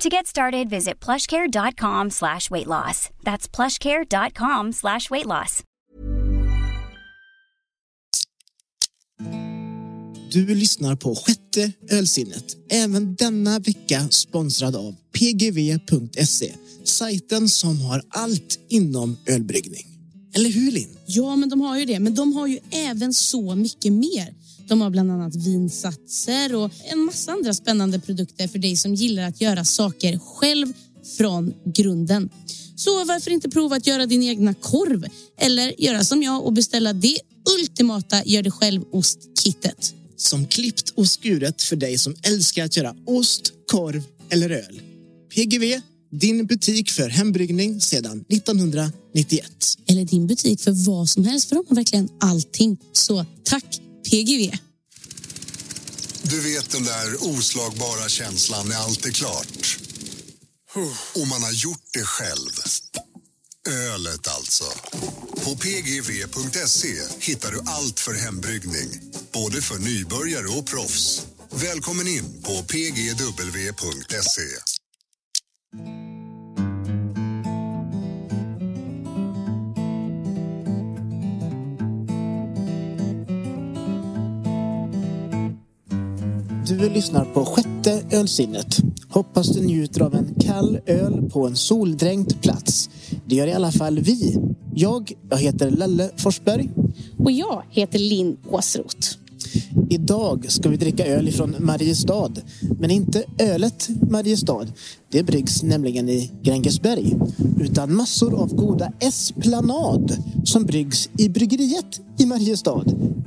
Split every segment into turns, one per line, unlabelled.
To get started, visit plushcare.com slash weight loss. That's plushcare.com slash weight loss.
Du lyssnar på sjätte ölsinnet. Även denna vecka sponsrad av pgv.se. Sajten som har allt inom ölbryggning. Eller hur Linn?
Ja, men de har ju det. Men de har ju även så mycket mer. De har bland annat vinsatser och en massa andra spännande produkter för dig som gillar att göra saker själv från grunden. Så varför inte prova att göra din egna korv? Eller göra som jag och beställa det ultimata gör det själv-ostkittet.
Som klippt och skuret för dig som älskar att göra ost, korv eller öl. PGV, din butik för hembryggning sedan 1991.
Eller din butik för vad som helst, för de har verkligen allting. Så tack PGV.
Du vet den där oslagbara känslan när allt är klart. Och man har gjort det själv. Ölet alltså. På pgv.se hittar du allt för hembryggning. Både för nybörjare och proffs. Välkommen in på pgw.se.
Du lyssnar på sjätte ölsinnet. Hoppas du njuter av en kall öl på en soldränkt plats. Det gör i alla fall vi. Jag, jag heter Lelle Forsberg.
Och jag heter Linn Åsroth.
Idag ska vi dricka öl ifrån Mariestad. Men inte ölet Mariestad. Det bryggs nämligen i Grängesberg. Utan massor av goda Esplanad som bryggs i bryggeriet i Mariestad.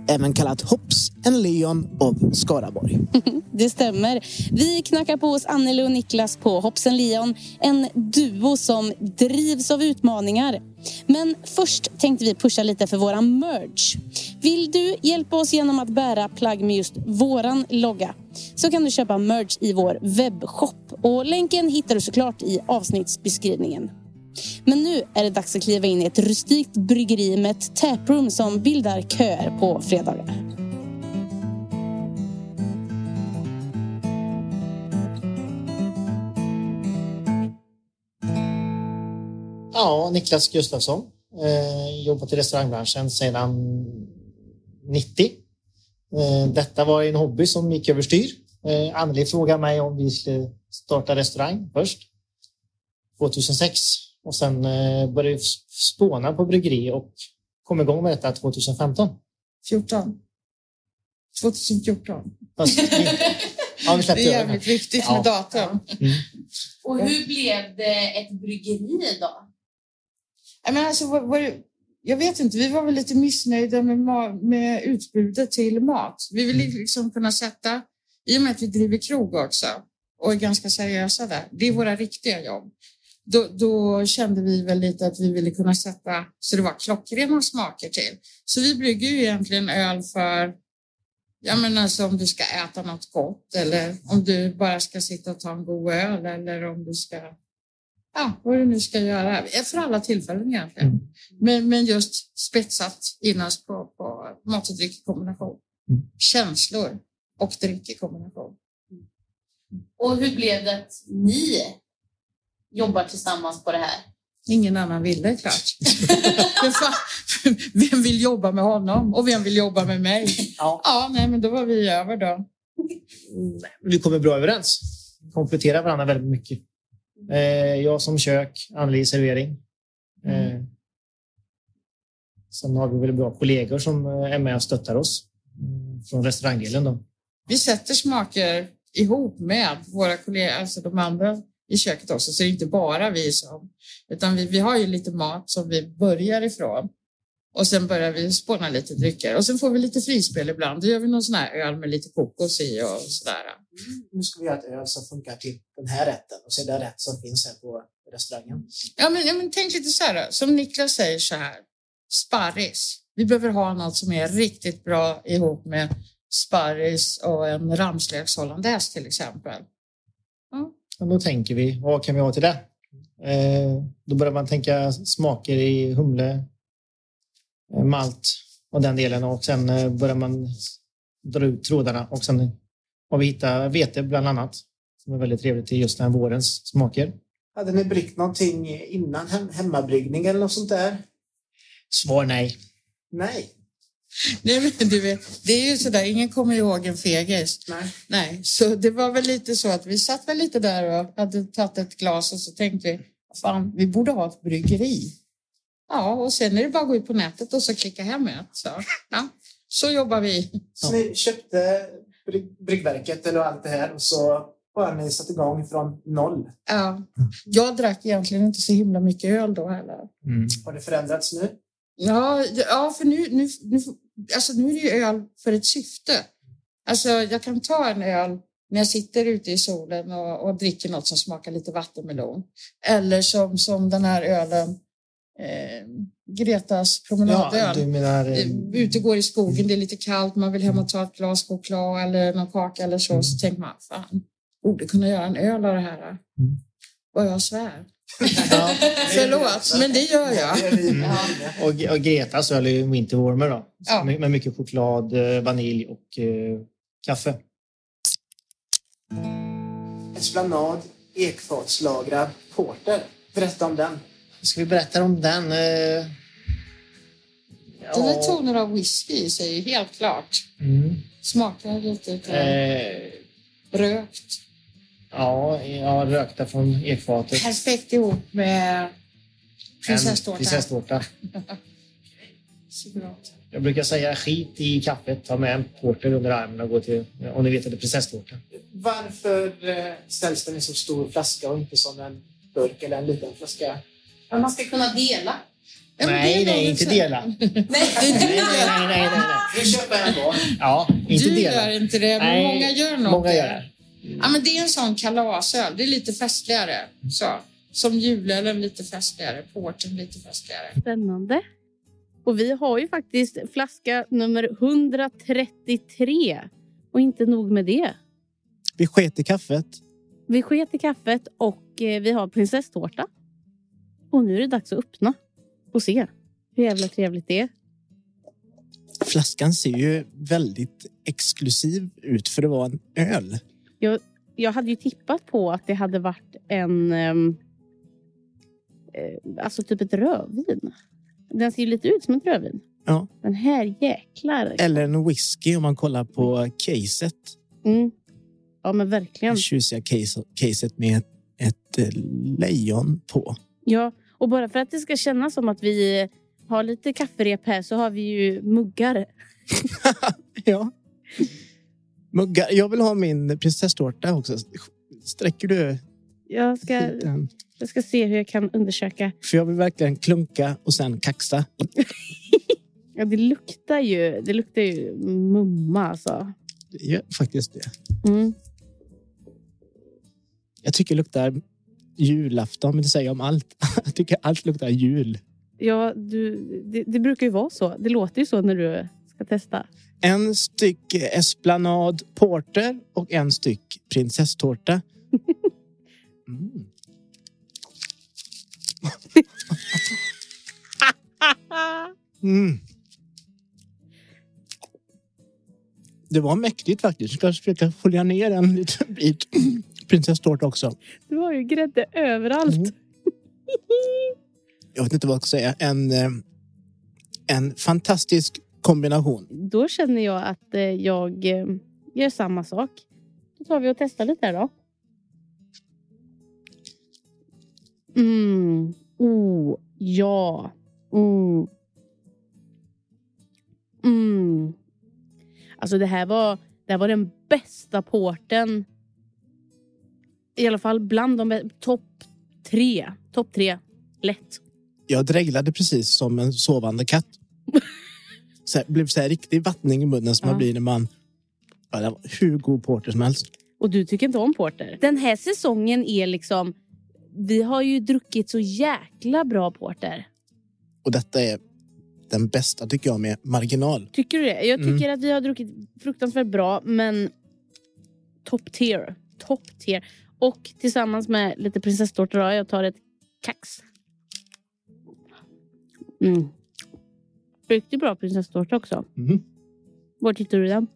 Även kallat Hops and Leon av Skaraborg.
Det stämmer. Vi knackar på hos Anneli och Niklas på Hoppsen Leon. En duo som drivs av utmaningar. Men först tänkte vi pusha lite för våran merch. Vill du hjälpa oss genom att bära plagg med just våran logga så kan du köpa merch i vår webbshop. Och länken hittar du såklart i avsnittsbeskrivningen. Men nu är det dags att kliva in i ett rustikt bryggeri med ett taproom som bildar köer på fredagar.
Ja, Niklas Gustafsson. Eh, jobbat i restaurangbranschen sedan 90. Eh, detta var en hobby som gick överstyr. Eh, Anneli frågade mig om vi skulle starta restaurang först. 2006 och sen eh, började vi spåna på bryggeri och kom igång med detta 2015.
14. 2014.
Fast vi, ja, vi
Det är jävligt viktigt
Ja.
med datum.
Och hur blev det ett bryggeri då?
Jag, menar, alltså, vad, vad, jag vet inte, vi var väl lite missnöjda med, med utbudet till mat. Vi ville liksom kunna sätta, i och med att vi driver krog också och är ganska seriösa där, det är våra riktiga jobb. Då, då kände vi väl lite att vi ville kunna sätta så det var klockrena smaker till. Så vi brygger ju egentligen öl för, jag menar alltså om du ska äta något gott eller om du bara ska sitta och ta en god öl eller om du ska ja, vad du nu ska göra. För alla tillfällen egentligen. Men, men just spetsat inast på, på mat och dryck i kombination. Känslor och dryck i kombination.
Och hur blev det att ni jobbar tillsammans på det här?
Ingen annan ville klart. Vem vill jobba med honom och vem vill jobba med mig?
Ja.
Ja, nej, men då var vi över då.
Vi kommer bra överens. Kompletterar varandra väldigt mycket. Eh, jag som kök, Anneli servering. Eh, sen har vi väldigt bra kollegor som eh, är med och stöttar oss mm, från restaurangdelen. Då.
Vi sätter smaker ihop med våra kollegor, alltså de andra i köket också, så det är inte bara vi som, utan vi, vi har ju lite mat som vi börjar ifrån och sen börjar vi spåna lite drycker och sen får vi lite frispel ibland. Då gör vi någon sån här öl med lite kokos i och sådär.
Nu ska vi göra ett öl som funkar till den här rätten och så är det rätt som finns här på restaurangen.
Ja, men, ja, men tänk lite så här då, som Niklas säger så här. sparris. Vi behöver ha något som är riktigt bra ihop med sparris och en ramslökshollandaise till exempel.
Och då tänker vi, vad kan vi ha till det? Eh, då börjar man tänka smaker i humle, eh, malt och den delen och sen eh, börjar man dra ut trådarna och sen har vi hittat vete bland annat som är väldigt trevligt till just den här vårens smaker.
Hade ni bryggt någonting innan hem hemmabryggning eller något sånt där?
Svar nej.
Nej.
Nej, men du vet, det är ju sådär, ingen kommer ihåg en fegis.
Nej.
Nej, så det var väl lite så att vi satt väl lite där och hade tagit ett glas och så tänkte vi, fan, vi borde ha ett bryggeri. Ja, och sen är det bara att gå ut på nätet och så klicka hem ett. Så, ja, så jobbar vi.
Så ni köpte bryggverket eller allt det här och så bara ni satt igång från noll.
Ja, jag drack egentligen inte så himla mycket öl då heller.
Har det förändrats nu?
Ja, ja för nu, nu, nu, alltså nu är det ju öl för ett syfte. Alltså jag kan ta en öl när jag sitter ute i solen och, och dricker något som smakar lite vattenmelon. Eller som, som den här ölen, eh, Gretas promenadöl.
Ja, menar... eh,
Ute går i skogen, det är lite kallt, man vill hem och ta ett glas choklad eller någon kaka eller så. Så tänker man, fan, borde kunna göra en öl av det här. Vad jag svär.
Ja.
Förlåt, men det gör jag. Ja.
Och, och Gretas öl är ju Winterwarmer då.
Ja.
Med, med mycket choklad, eh, vanilj och eh, kaffe.
Esplanad, ekfatslagrad porter. Berätta om den.
Ska vi berätta om den? Eh,
Den har toner av whisky i sig, helt klart.
Mm.
Smakar lite av
Eh,
rökt.
ja, ja, rökta från ekfatet.
Perfekt ihop med prinsesstårta.
prinsesstårta.
Så.
Jag brukar säga skit i kaffet, ta med en porter under armen och gå till, om ni vet att det är prinsesstårta.
Varför eh, ställs den i så stor flaska och inte som en burk eller en liten flaska?
Men man ska kunna dela.
Ja,
nej, nej, inte dela.
Nej.
Nej, nej, nej, nej, nej, nej.
Vi köper en var.
Ja, inte
Du
dela.
gör inte det, men
Nej,
många gör nog
Många
det.
gör det.
Ja, men det är en sån kalasöl. Det är lite festligare. Så. Som julölen lite festligare, porten lite festligare.
Spännande. Och vi har ju faktiskt flaska nummer 133. Och inte nog med det.
Vi sket i kaffet.
Vi sket i kaffet och eh, vi har prinsesstårta. Och nu är det dags att öppna och se hur jävla trevligt det är.
Flaskan ser ju väldigt exklusiv ut för att vara en öl.
Jag hade ju tippat på att det hade varit en... ehm, eh, alltså typ ett rödvin. Den ser ju lite ut som ett rödvin.
Ja.
Den här jäklar.
Eller en whisky om man kollar på caset.
Mm. Ja men verkligen.
Det tjusiga case, caset med ett, ett eh, lejon på.
Ja, och bara för att det ska kännas som att vi har lite kafferep här så har vi ju muggar.
Ja. Muggar. Jag vill ha min prinsesstårta också. Sträcker du
Jag ska, jag ska se hur jag kan undersöka.
För jag vill verkligen klunka och sen kaxa.
Ja, det luktar ju, det luktar ju mumma alltså.
Det gör faktiskt det.
Mm.
Jag tycker det luktar julafton, men det säger jag om allt. Jag tycker allt luktar jul.
Ja, du, det, det brukar ju vara så. Det låter ju så när du ska testa.
En styck Esplanad Porter och en styck prinsesstårta. Mm. Mm. Det var mäktigt faktiskt. Jag ska försöka skölja ner en liten bit prinsesstårta också.
Du har ju grädde överallt.
Mm. Jag vet inte vad jag ska säga. En, eh, en fantastisk kombination.
Då känner jag att eh, jag eh, gör samma sak. Då tar vi och testar lite här då. Mm. Oh, ja. Mm. Mm. Alltså det här var, det här var den bästa porten. I alla fall bland de topp tre. Topp tre. Lätt.
Jag dreglade precis som en sovande katt. Så här, blev så här riktig vattning i munnen som
Ja.
man blir när man... Ja, det var hur god porter som helst.
Och du tycker inte om porter. Den här säsongen är liksom... Vi har ju druckit så jäkla bra porter.
Och detta är... den bästa tycker jag med marginal.
Tycker du det? Jag
Mm.
tycker att vi har druckit fruktansvärt bra, men top tier. Top tier. Och tillsammans med lite prinsesstårta då, jag tar ett kax. Mm. Riktigt bra prinsesstårta också.
Mm.
Var hittar du den?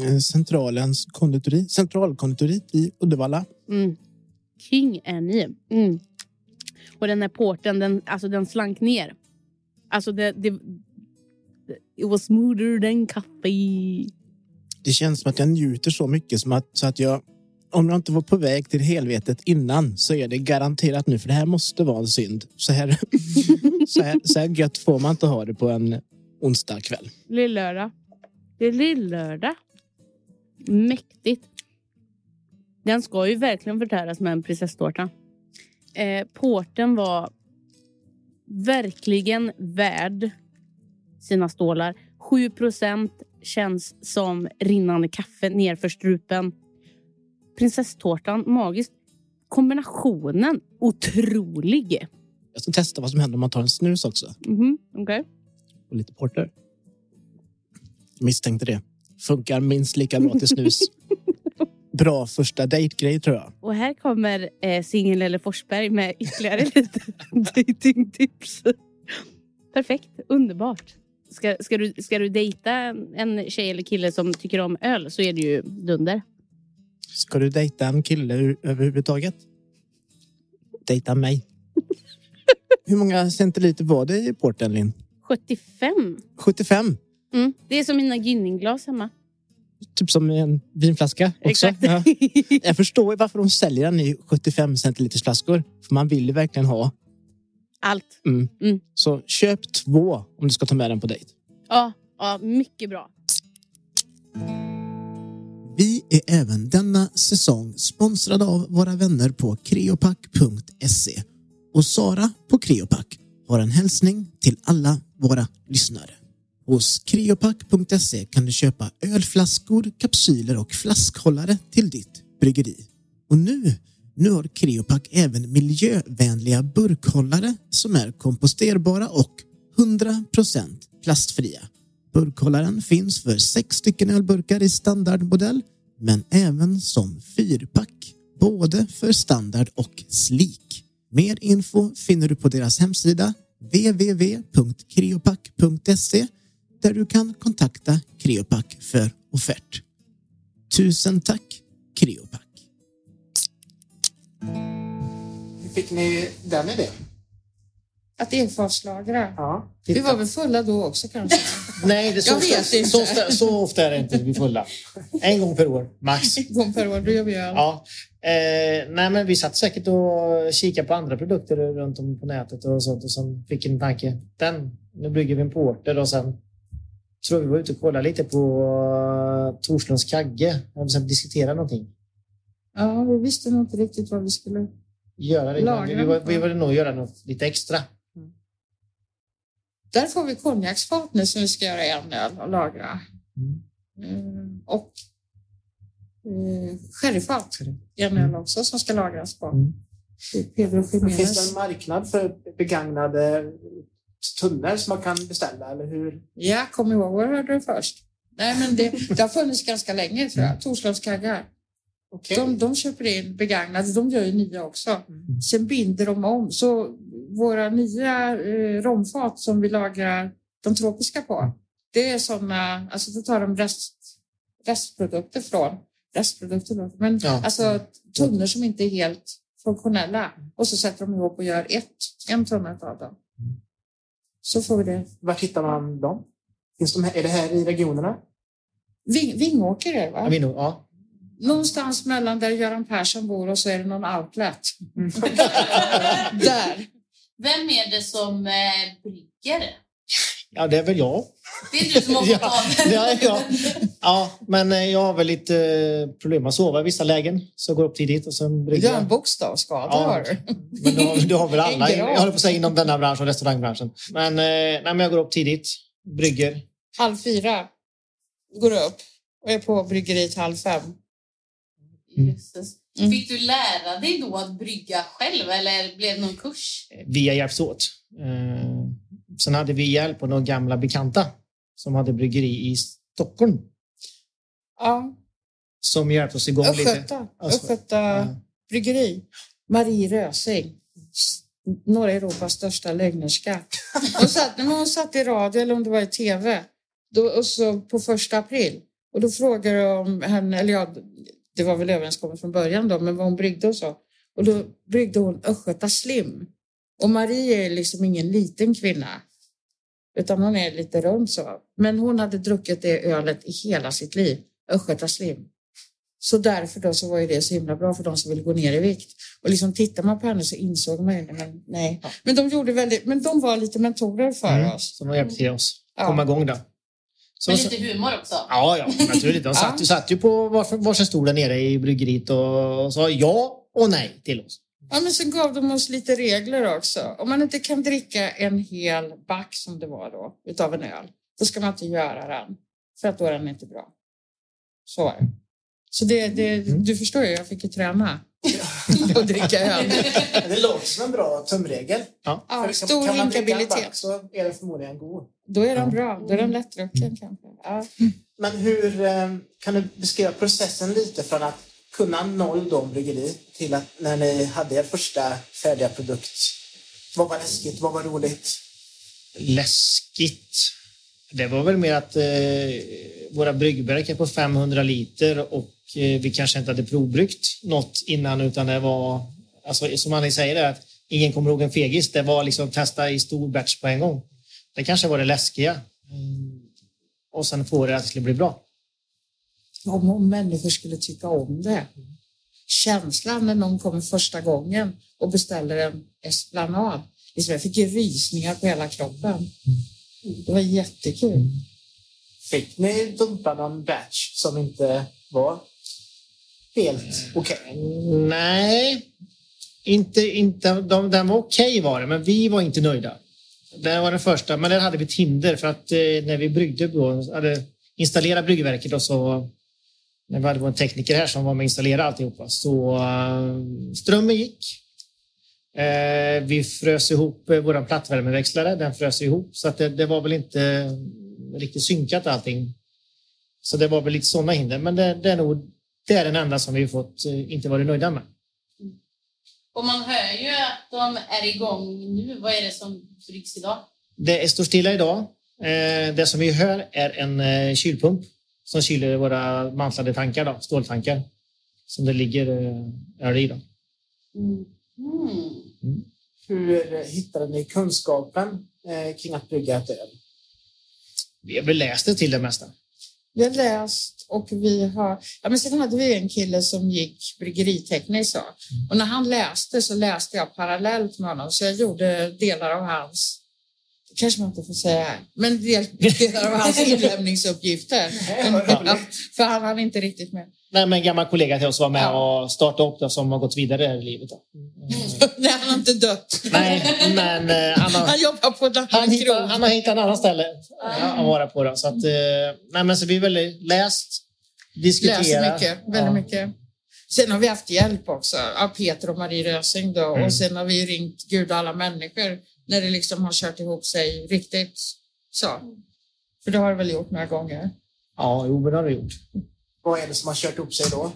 Eh, Centralens konditori, centralkonditoriet i Uddevalla.
Mm. King är ni. Mm. Och den här porten, den, alltså den slank ner. Alltså det, det... It was smoother than kaffe.
Det känns som att jag njuter så mycket som att, så att jag, om jag inte var på väg till helvetet innan så är det garanterat nu, för det här måste vara en synd. Så här, så här, så här gött får man inte ha det på en onsdag kväll.
Lillördag. Det är lillördag. Mäktigt. Den ska ju verkligen förtäras med en prinsesstårta. Eh, porten var verkligen värd sina stålar. 7 procent känns som rinnande kaffe nerför strupen. Prinsesstårtan, magiskt. Kombinationen, otrolig.
Jag ska testa vad som händer om man tar en snus också.
Mhm, okej.
Och lite porter. Jag misstänkte det. Funkar minst lika bra till snus. Bra första dejtgrej tror jag.
Och här kommer eh, singel eller Forsberg med ytterligare lite datingtips. Perfekt, underbart. Ska, ska, du, ska du dejta en tjej eller kille som tycker om öl så är det ju dunder.
Ska du dejta en kille överhuvudtaget? Dejta mig. Hur många centiliter var det i porten, Linn?
75.
75?
Mm. Det är som mina Ginningglas hemma.
Typ som en vinflaska också.
Exakt.
Ja. Jag förstår ju varför de säljer den i 75 centiliters flaskor. För man vill ju verkligen ha.
Allt.
Mm.
Mm.
Så köp två om du ska ta med den på dejt.
Ja, ja, mycket bbra.
Vi är även denna säsong sponsrade av våra vänner på creopack.se. Och Sara på Creopack har en hälsning till alla våra lyssnare. Hos creopack.se kan du köpa ölflaskor, kapsyler och flaskhållare till ditt bryggeri. Och nu, nu har Creopack även miljövänliga burkhållare som är komposterbara och 100% plastfria. Burkhållaren finns för sex stycken ölburkar i standardmodell men även som fyrpack, både för standard och slik. Mer info finner du på deras hemsida www.creopack.se där du kan kontakta Creopack för offert. Tusen tack Creopack! Fick ni den idén?
Att enfatslagra.
Ja.
Vi var väl fulla då också kanske?
Nej, det så, ofta, så, ofta, så ofta är det inte vi fulla. En gång per år, max.
En gång per år, då gör vi öl.
Ja. Eh, nej, men vi satt säkert och kikade på andra produkter runt om på nätet och sånt och sen fick en tanke. Den, nu bygger vi en porter och sen tror vi var ute och kollade lite på uh, Torslunds kagge och sen diskutera någonting.
Ja, vi visste nog inte riktigt vad vi skulle...
Göra det. Vi, var, vi ville nog göra något lite extra.
Där får vi konjaksfat nu som vi ska göra en öl och lagra. Mm, och eh, sherryfat en öl också som ska lagras på.
Mm.
Pedro
Finns det en
Jiménez.
marknad för begagnade tunnor som man kan beställa? Eller hur?
Ja, kom ihåg vad du hörde det först. Nej, men det, det har funnits ganska länge tror jag. Torslövskaggar.
Okej.
De, de köper in begagnade, de gör ju nya också. Sen binder de om. Så våra nya eh, romfat som vi lagrar de tropiska på, det är sådana, alltså då tar de rest, restprodukter från, restprodukter då, men
Ja.
alltså tunnor som inte är helt funktionella och så sätter de ihop och gör ett, en tunna av dem. Så får vi det.
Var hittar man dem? Finns de här, är det här i regionerna?
Ving, Vingåker är det va?
vi nog, ja.
Någonstans mellan där Göran Persson bor och så är det någon outlet. där.
Vem är det som eh, brygger?
ja, det är väl jag.
Det är du som har fått
Ja,
av
ja, ja. ja, men eh, jag har väl lite eh, problem att sova i vissa lägen. Så jag går upp tidigt och sen
Du
brygger
har en
jag.
bokstavsskada
Ja.
har du.
Men det har, det har väl alla, jag håller på att säga inom denna bransch och restaurangbranschen. Men, nej, men jag går upp tidigt, brygger.
Halv fyra går du upp och är på bryggeriet halv fem.
Jösses.
Mm.
Fick du lära dig då att brygga själv eller blev det någon kurs?
Vi har hjälpts åt. Eh, Sen hade vi hjälp av några gamla bekanta som hade bryggeri i Stockholm
Ja,
som hjälpte oss igång lite.
Östgöta,
Alltså,
Östgöta
ja.
bryggeri. Marie Rösing. Norra Europas största lögnerska. Hon satt, när hon satt i radio eller om det var i tv då, och så på första april. Och då frågade de henne, eller ja, det var väl överenskommet från början då, men vad hon bryggde och så. Och då bryggde hon Östgöta Slim. Och Marie är liksom ingen liten kvinna. Utan hon är lite rund så. Men hon hade druckit det ölet i hela sitt liv. Östgöta Slim. Så därför då så var ju det så himla bra för de som ville gå ner i vikt. Och liksom tittar man på henne så insåg man ju men nej. Men de gjorde väldigt, men de var lite mentorer för
Mm,
oss.
som hjälpte oss
Ja.
komma igång där. Så, så,
lite humor också.
ja, ja, naturligt. De satt, ju- satt ju på varsin, stol där nere i bryggeriet och sa ja och nej till oss.
Ja, men sen gav de oss lite regler också. Om man inte kan dricka en hel back som det var då, utav en öl, då ska man inte göra den. För att då är den inte bra. Så var det. Så det, det, du förstår ju, jag fick ju träna att dricka öl.
Det låter som en bra tumregel.
Ja,
För
stor
kan man dricka en
hinkabilitet.
back så är den förmodligen god.
Då är den bra. Då är den lättdrucken kanske. Ja.
Men hur eh, kan du beskriva processen lite från att kunna noll då bryggeri till att när ni hade er första färdiga produkt. Vad var läskigt? Vad var roligt?
Läskigt. Det var väl mer att eh, våra bryggverk är på 500 liter och eh, vi kanske inte hade provbryggt något innan utan det var, alltså, som Annie säger, att ingen kommer ihåg en fegis. Det var liksom testa i stor batch på en gång. Det kanske var det läskiga. Mm. Och sen få det att det skulle bli bra.
Om, om människor skulle tycka om det. Känslan när någon kommer första gången och beställer en esplanad. Liksom, jag fick ju rysningar på hela kroppen. Det var jättekul.
Fick ni dumpa någon batch som inte var helt okej?
Nej, inte, inte, de, den var okej var det, men vi var inte nöjda. Det var den första, men där hade vi ett hinder för att eh, när vi bryggde då, hade installerat bryggverket och så när vi hade vår tekniker här som var med och installerade alltihopa så eh, strömmen gick. Eh, vi frös ihop eh, vår plattvärmeväxlare, den frös ihop så att det, det var väl inte riktigt synkat allting. Så det var väl lite sådana hinder, men det, det är nog det är den enda som vi fått eh, inte varit nöjda med.
Och man hör ju att de är igång nu. Vad är det som bryggs idag?
Det står stilla idag. Eh, Det som vi hör är en eh, kylpump som kyler våra mantlade tankar, då, ståltankar, som det ligger eh, öl i. Då.
Mm. Mm.
Hur hittade ni kunskapen kring att brygga ett öl?
Vi har väl läst det till det mesta.
Vi har läst och vi har... Ja, men sen hade vi en kille som gick bryggeriteknik så. Och när han läste så läste jag parallellt med honom. Så jag gjorde delar av hans... Kanske man inte får säga här. Men del, delar av hans inlämningsuppgifter. Ja, för han hann inte riktigt med.
Nej, men en gammal kollega till oss var med
Ja.
och startade upp det som har gått vidare i livet. Då.
Nej, han har inte dött.
Nej, men eh, han har,
Han jobbar på en
han, hittar, han har hittat en annan ställe att vara på. Då. Så att, eh, nej, men så vi har väl läst, diskuterat.
Läser mycket, väldigt
Ja.
mycket. Sen har vi haft hjälp också av Peter och Marie Rösing då.
Mm.
Och sen har vi ringt Gud och alla människor när det liksom har kört ihop sig riktigt så. För det har det väl gjort några gånger.
Ja, jo, men det har vi gjort.
Vad är det som har kört upp sig då?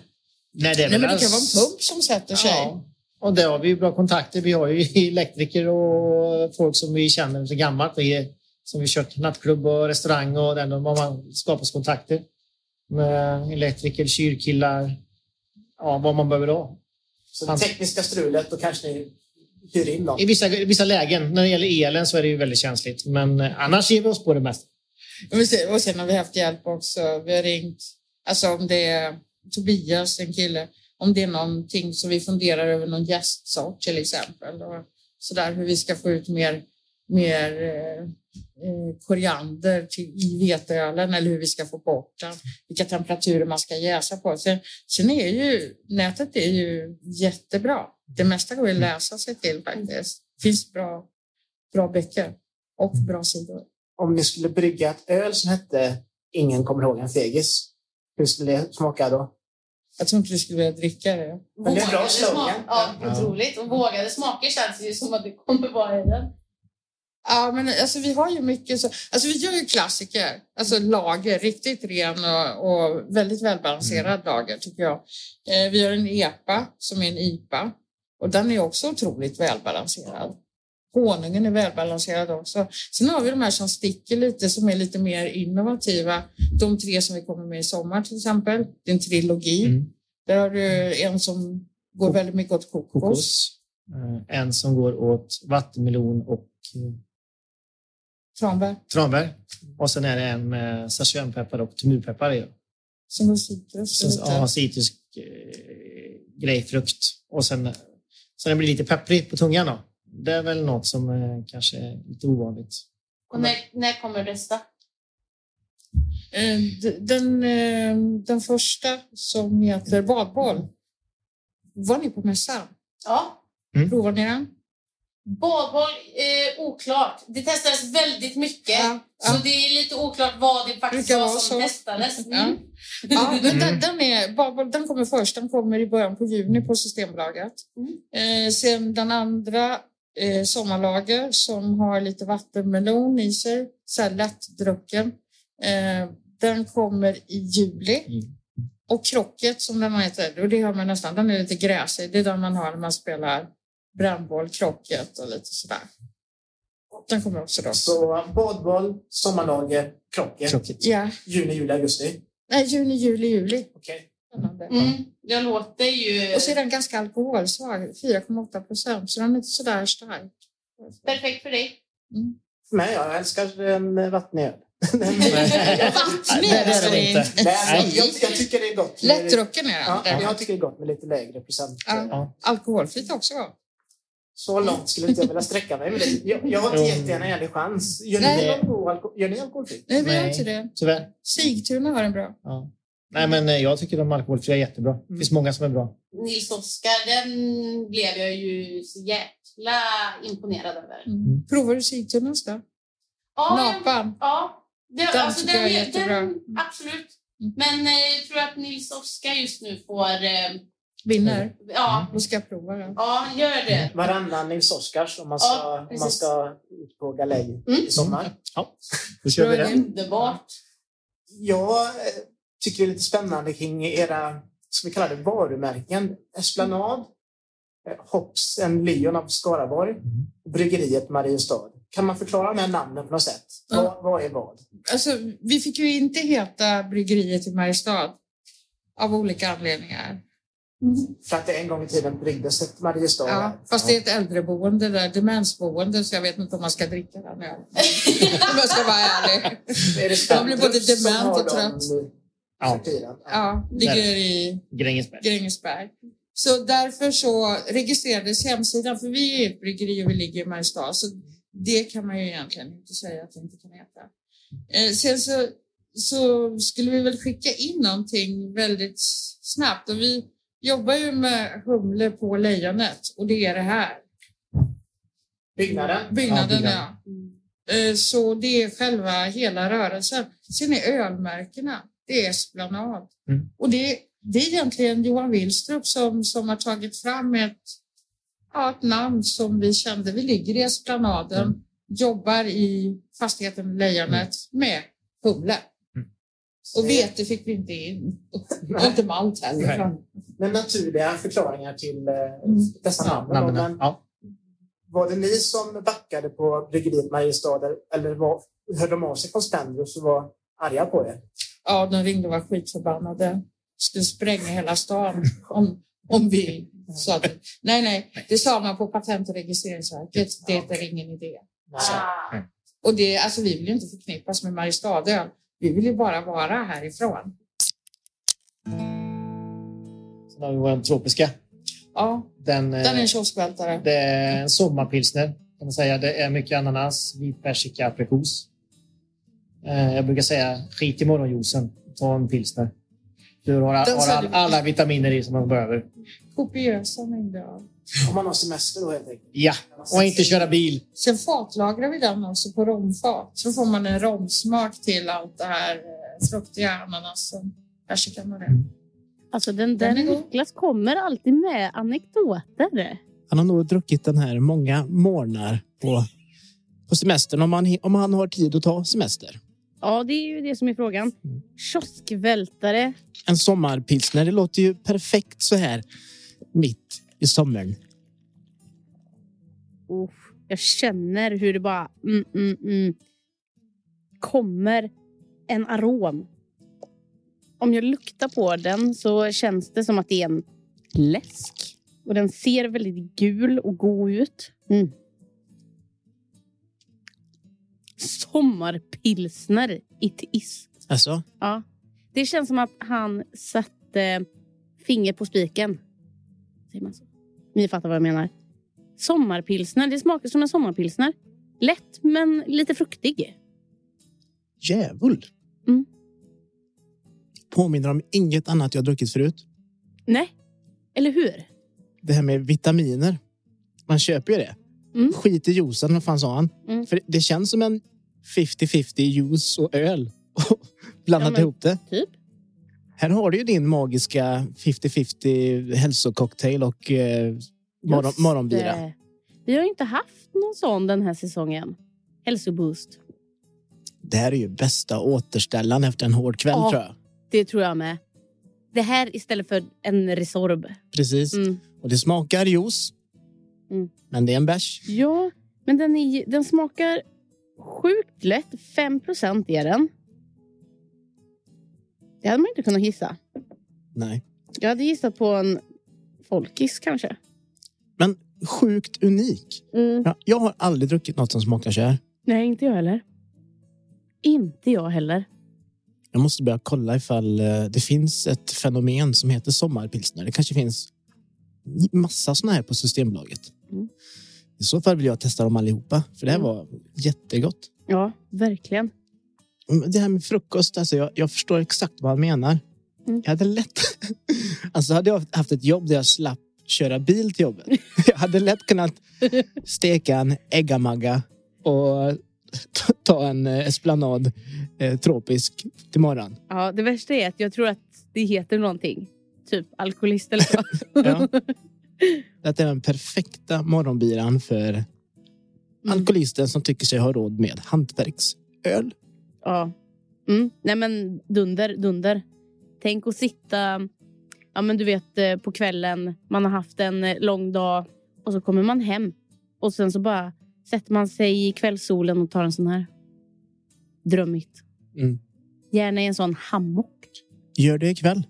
Nej, det, är
Nej, men det kan vara en pump som sätter sig.
Ja, och där har vi ju bra kontakter. Vi har ju elektriker och folk som vi känner sedan gammalt. Som vi kört nattklubb och restaurang och den. De har man skapat kontakter med elektriker, kyrkillar, ja, vad man behöver ha.
Så det tekniska strulet, då kanske ni hyr in dem.
I vissa, i vissa lägen, när det gäller elen, så är det ju väldigt känsligt. Men eh, annars ger vi oss på det mesta.
Och sen har vi haft hjälp också. Vi har ringt, alltså om det är Tobias, en kille, om det är någonting som vi funderar över någon gästsort till exempel. Och sådär hur vi ska få ut mer, mer eh, koriander till, i veteölen eller hur vi ska få bort den. Vilka temperaturer man ska jäsa på. Sen, sen är ju nätet är ju jättebra. Det mesta går att läsa sig till faktiskt. Det finns bra, bra böcker och bra sidor.
Om ni skulle brygga ett öl som hette Ingen kommer ihåg en fegis, hur skulle det smaka då?
Jag tror inte du skulle vilja dricka det.
Men det är en bra slogan.
Ja, otroligt. Och vågade smaker känns ju som att det kommer vara i den.
Ja, men alltså vi har ju mycket så. Alltså vi gör ju klassiker, alltså lager, riktigt ren och, och väldigt välbalanserad lager tycker jag. Eh, vi gör en EPA som är en IPA och den är också otroligt välbalanserad. Honungen är välbalanserad också. Sen har vi de här som sticker lite, som är lite mer innovativa. De tre som vi kommer med i sommar till exempel. Det är en trilogi.
Mm.
Där har du en som går väldigt mycket åt kokos.
kokos. Eh, En som går åt vattenmelon och eh,
Tranbär
tranbär. Och sen är det en med sachsenpeppar och tumurpeppar i.
som går citrus.
Så, ja, citrisk eh, grejpfrukt. Och sen så den blir lite pepprig på tungan. Då. Det är väl något som eh, kanske är lite ovanligt.
Och när, när kommer nästa?
Eh, Den, eh, den första som heter badboll. Var ni på mässan?
Ja.
Provar ni den?
Badboll, eh, oklart. Det testades väldigt mycket.
Ja,
Så
ja.
det är lite oklart vad det faktiskt
Brukar
var som
så.
testades. Mm.
Ja, men den, den, är, badboll, den kommer först. Den kommer i början på juni på Systembolaget. Eh, sen den andra eh, sommarlager som har lite vattenmelon i sig, så här lättdrucken. Eh, den kommer i juli.
Mm.
Och krocket som den heter, och det har man nästan, den är lite gräsig. Det är den man har när man spelar brännboll, krocket och lite sådär. Den kommer också då.
Så badboll, sommarlager, krocket.
Krocket.
Ja,
Juni, juli, augusti.
nej, juni, juli, juli.
Okej.
Spännande.
Mm. Jag låter ju
Och så är den ganska alkoholsvag, 4,8 procent, så den är inte sådär stark.
perfekt för dig.
Men jag älskar en vattenöl.
Vattnig
det är det inte.
Nej, jag, jag, tycker det är gott.
Lättdrucken är den.
Ja, jag tycker det är gott med lite lägre procent.
Ja.
Ja.
Alkoholfritt också gott.
Så långt skulle inte jag vilja sträcka mig med det. Jag, jag har inte gett er en ärlig chans. Gör ni,
Nej.
någon alko- gör ni alkoholfritt?
Nej, vi har inte det.
Tyvärr.
Sigtuna har en bra.
Ja. Nej, men eh, jag tycker de alkoholfria är jättebra. Det finns många som är bra.
Nils Oskar, den blev jag ju så jäkla imponerad över.
Mm. Provar du Sigtunas då?
Ja,
Napan?
Ja, det,
Den
alltså,
tycker jag är
den,
jättebra.
den, absolut.
Mm.
Men eh, jag tror att Nils Oskar just nu får... Eh,
Vinner?
ja,
Då ska jag prova den.
ja, gör det.
Varannan Nils Oskars om man ska,
Ja,
om man ska ut på galej
Mm.
i sommar.
Ja, då kör vi det.
idé.
Underbart.
Jag eh, tycker det är lite spännande kring era, ska vi kalla det varumärken? Esplanad, eh, Hops and Lion av Skaraborg och Bryggeriet Mariestad. Kan man förklara de här namnen på något sätt?
Ja.
Vad, vad är vad?
Alltså, vi fick ju inte heta Bryggeriet i Mariestad av olika anledningar.
För att det en gång i tiden bryggdes ett Mariestad.
Ja, fast det är ett äldreboende där, demensboende, så jag vet inte om man ska dricka den ölen. Om jag ska vara ärlig.
Är det
Jag blir både dement och
dem
trött.
Ja.
Ja, ligger i
Grängesberg.
Grängesberg. Så därför så registrerades hemsidan, för vi är ett bryggeri och vi ligger i Mariestad, så det kan man ju egentligen inte säga att det inte kan heta. Eh, sen så, så skulle vi väl skicka in någonting väldigt snabbt och vi jobbar ju med humle på lejonet och det är det här.
Byggnaden?
Byggnaden,
Ja,
ja. Eh, Så det är själva hela rörelsen. Sen är ölmärkena, det är Esplanad.
Mm.
Och det, det är egentligen Johan Willstrup som, som har tagit fram ett, ja, ett namn som vi kände. Vi ligger i Esplanaden,
Mm.
jobbar i fastigheten Lejonet med humle. Och vete fick vi inte in. Och inte malt
Nej.
heller.
Men naturliga förklaringar till dessa
Ja,
namn.
namnen.
Men
Ja.
var det ni som backade på bryggeriet Mariestad eller var, hörde de av sig från Spendrups och var arga på er?
Ja, de ringde och var skitförbannade. Skulle spränga hela stan om, om vi sa att... Nej, nej, det sa man på Patent och registreringsverket. Det är ingen idé. Och det, alltså, vi vill ju inte förknippas med Mariestadöl. Vi vill ju bara vara härifrån.
Sen har vi vår tropiska.
Ja,
Den, eh,
den är en kioskvältare.
det är en sommarpilsner. Kan man säga. Det är mycket ananas, vit persika, aprikos. Eh, Jag brukar säga skit i morgonjuicen. Ta en pilsner. Du har, har all,
säljer-
alla vitaminer i som man behöver.
Kopiösa mängder av.
Om man har semester då helt enkelt.
Ja, och inte köra bil.
Sen fatlagrar vi den också på romfat. Så får man en romsmak till allt det här eh, fruktiga ananasen, persikan och det.
Alltså den där. Niklas kommer alltid med anekdoter.
Han har nog druckit den här många morgnar på på semestern om han, om han har tid att ta semester.
Ja, det är ju det som är frågan. Kioskvältare.
En sommarpilsner, det låter ju perfekt så här mitt i sommaren.
Oh, jag känner hur det bara mm, mm, mm, kommer en arom. Om jag luktar på den så känns det som att det är en läsk. Och den ser väldigt gul och god ut. Mm. Sommarpilsner it is.
Alltså,
Ja. Det känns som att han satte finger på spiken. Säger man så? Ni fattar vad jag menar. Sommarpilsner, det smakar som en sommarpilsner. Lätt men lite fruktig.
djävul.
Mm.
Påminner om inget annat jag druckit förut.
Nej, eller hur?
Det här med vitaminer. Man köper ju det.
Mm.
Skit i juicen, vad fan sa han?
Mm.
För det känns som en 50-50 juice och öl. Blandat
Ja, men-
ihop det.
Typ.
Här har du ju din magiska 50-50 hälsococktail och eh, morgon, morgonbira.
Vi har inte haft någon sån den här säsongen. Hälsoboost.
Det här är ju bästa återställaren efter en hård kväll
Ja.
tror jag.
Det tror jag med. Det här istället för en Resorb.
Precis.
Mm.
Och det smakar juice.
Mm.
Men det är en bärs.
Ja, men den, är, den smakar sjukt lätt. 5 är den. Det hade man inte kunnat gissa.
Nej.
Jag hade gissat på en folkis kanske.
Men sjukt unik.
Mm.
Ja, jag har aldrig druckit något som smakar så här.
Nej, inte jag heller. Inte jag heller.
Jag måste börja kolla ifall eh, det finns ett fenomen som heter sommarpilsner. Det kanske finns massa såna här på Systembolaget.
Mm.
I så fall vill jag testa dem allihopa, för det här
Mm.
var jättegott.
Ja, verkligen.
Mm, Det här med frukost, alltså jag, jag förstår exakt vad han menar.
Mm.
Jag hade lätt... Alltså hade jag haft ett jobb där jag slapp köra bil till jobbet. Jag hade lätt kunnat steka en äggamagga och ta- en eh, esplanad eh, tropisk till morgon.
Ja, det värsta är att jag tror att det heter någonting. Typ alkoholist eller så.
Ja. Det är den perfekta morgonbiran för
Mm.
alkoholisten som tycker sig ha råd med hantverksöl.
Ja. Mm. Nej men dunder, dunder. Tänk att sitta, ja men du vet eh, på kvällen, man har haft en eh, lång dag och så kommer man hem och sen så bara sätter man sig i kvällssolen och tar en sån här. Drömmigt.
Mm.
Gärna i en sån hammock.
Gör det ikväll.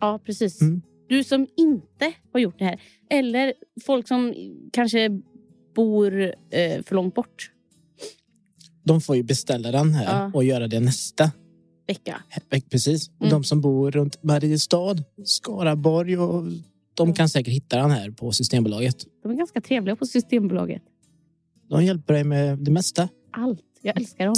Ja, precis.
Mm.
Du som inte har gjort det här. Eller folk som kanske bor eh, för långt bort
De får ju beställa den här
Ja.
och göra det nästa
vecka.
veck. Precis.
Mm.
De som bor runt Mariestad, Skaraborg och de
Mm.
kan säkert hitta den här på Systembolaget.
De är ganska trevliga på Systembolaget.
De hjälper dig med det mesta.
Allt. Jag älskar dem.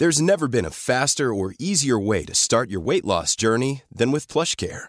There's never been a faster or easier way to start your weight loss journey than with PlushCare.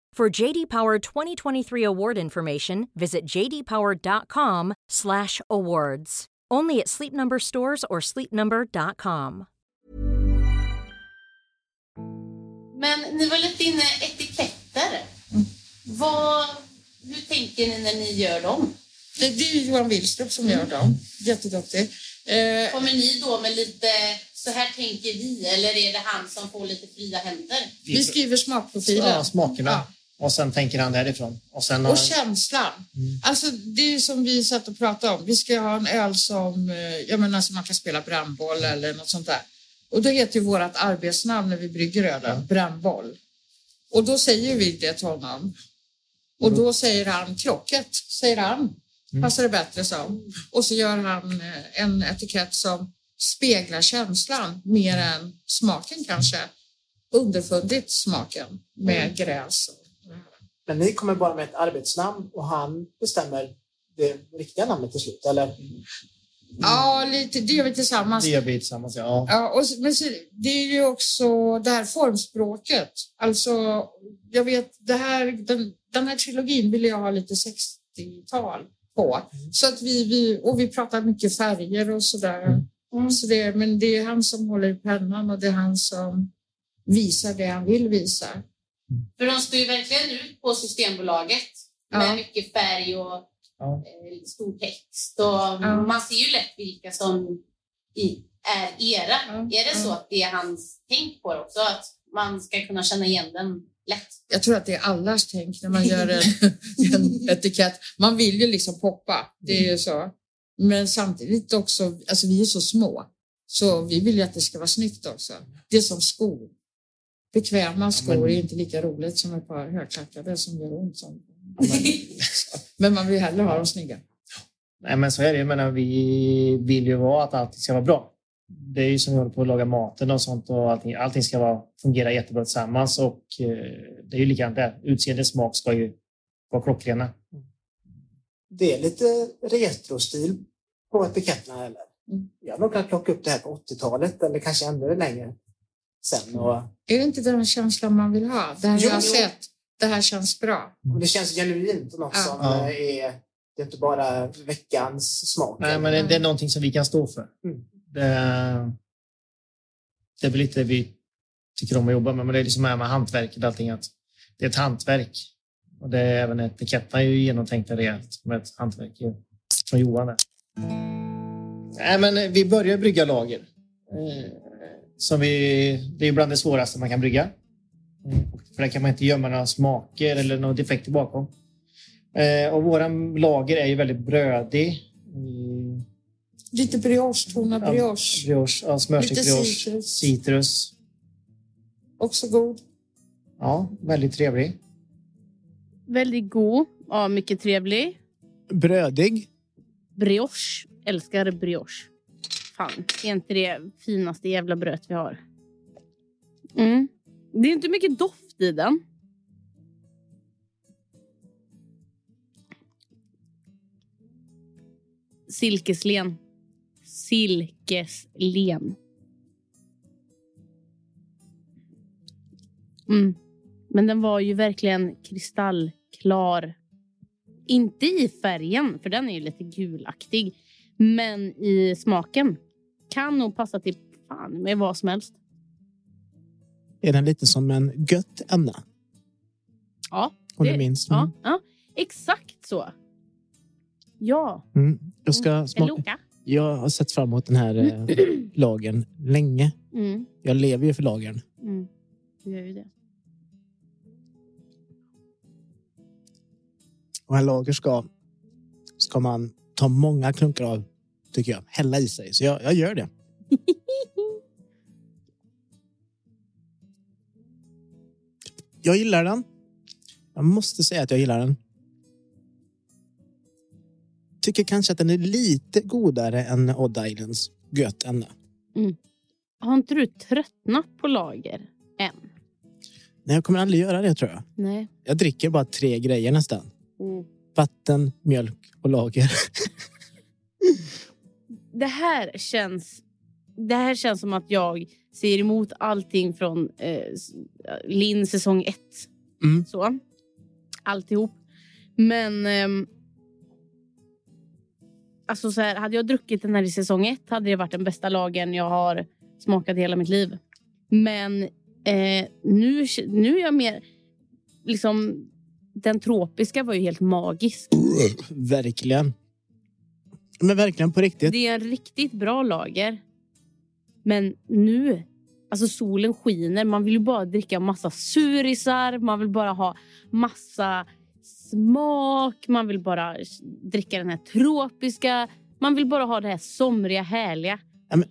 For JD Power 2023 award information, visit jdpower.com/awards. Only at Sleep Number stores or sleepnumber.com.
Men ni var lite inne etiketter. Vad, hur tänker ni när ni gör dem?
Det, det är Johan Willstrup som gör dem. Jätteduktig. Eh,
Kommer ni då med lite så här tänker vi eller är det han som får lite fria händer?
vi skriver smakprofilen.
Ja, smakerna.
Ja.
Och sen tänker han därifrån. Och sen
Och känslan. Alltså, det är som vi satt och pratade om. Vi ska ha en öl som, eh, jag menar, som man kan spela brandboll eller något sånt där. Och då heter ju vårt arbetsnamn när vi brygger ölen Brännboll. Och då säger vi det till honom. Och då säger han krocket, säger han. Passar det bättre som. Och så gör han eh, en etikett som speglar känslan mer än smaken kanske. Underfundigt smaken med gräs.
Men ni kommer bara med ett arbetsnamn och han bestämmer det riktiga namnet till slut, eller?
Ja, lite, det gör vi tillsammans.
Det gör vi tillsammans, ja.
Ja, och, men så, det är ju också det här formspråket. Alltså, jag vet, det här, den, den här trilogin ville jag ha lite 60-tal på. Så att vi, vi, och vi pratar mycket färger och sådär. Så det, men det är han som håller i pennan och det är han som visar det han vill visa.
För de står ju verkligen ut på Systembolaget med
Ja.
mycket färg och
Ja.
eh, stor text. Och Man ser ju lätt vilka som är era.
Ja.
Är det så
Ja.
att det är hans tänk på det också? Att man ska kunna känna igen den lätt?
Jag tror att det är allas tänk när man gör en, en etikett. Man vill ju liksom poppa, det är ju så. Men samtidigt också, alltså vi är så små, så vi vill ju att det ska vara snyggt också. Det är som skor. Bekväma skor är inte lika roligt som ett par högklackade som gör ont. Som. Men man vill hellre ha dem snygga.
Nej, men så är det. Jag menar, vi vill ju vara att allt ska vara bra. Det är ju som vi håller på att laga maten och sånt och allting. Allting ska vara, fungera jättebra tillsammans och eh, det är ju likadant där. Utseende, smak ska ju vara klockrena.
Det är lite retrostil på etiketterna, eller?
Mm.
Jag har nog kunnat plocka upp det här på 80-talet eller kanske ännu längre sen. Och,
Är det inte den känslan man vill ha? Det här
Jo,
jag har
jo.
sett, det här känns bra.
det känns genuint och något
Ja.
som
Ja.
eh, är... Det är inte bara veckans smak.
Nej, men det, det är någonting som vi kan stå för.
Mm.
Det, det är väl lite vi tycker om att jobba med, men det är liksom här med hantverket och allting. Att det är ett hantverk. Och det är även etiketterna är ju genomtänkta rejält med ett hantverk från Johan. Där. Nej, men vi börjar brygga lager. Som vi, det är bland det svåraste man kan brygga. Eh, För där kan man inte gömma några smaker eller några defekter bakom. Eh, och våran lager är ju väldigt brödig. Mm,
Lite brioche-tonad
Ja,
brioche.
brioche, ja, smörstekt
Lite
brioche,
citrus.
citrus.
Också god.
Ja, väldigt trevlig.
Väldigt god. Ja, mycket trevlig.
Brödig.
Brioche. Älskar brioche. Fan, är inte det finaste jävla bröd vi har? Mm. Det är inte mycket doft i den. Silkeslen. Silkeslen. Mm. Men den var ju verkligen kristallklar. Inte i färgen, för den är ju lite gulaktig. Men i smaken. Kan nog passa till fan med vad som helst.
Är den lite som en gött Anna?
Ja,
Om
det-
du minns.
ja,
Mm.
ja exakt så. Ja,
Mm. Jag, ska
en
smaka. Jag har sett fram emot den här eh, lagen länge.
Mm,
Jag lever ju för lagen.
mm. Du gör ju det.
Och en lager ska, ska man ta många klunkar av, tycker jag. Hälla i sig. Så jag, jag gör det. Jag gillar den. Jag måste säga att jag gillar den. Tycker kanske att den är lite godare än Odd Islands gött ända.
Har inte du tröttnat på lager än?
Nej, jag kommer aldrig göra det tror jag.
Nej.
Jag dricker bara tre grejer nästan.
Mm.
Vatten, mjölk och lager.
Det här känns... Det här känns som att jag ser emot allting från eh, s- Linn säsong ett.
Mm.
Så. Alltihop. Men... ehm, alltså så här, hade jag druckit den här i säsong ett hade det varit den bästa lagen jag har smakat hela mitt liv. Men eh, nu, nu är jag mer... Liksom, den tropiska var ju helt magisk.
verkligen. Men verkligen på riktigt.
Det är en riktigt bra lager. Men nu, alltså solen skiner. Man vill ju bara dricka massa surisar. Man vill bara ha massa smak. Man vill bara dricka den här tropiska. Man vill bara ha det här somriga, härliga.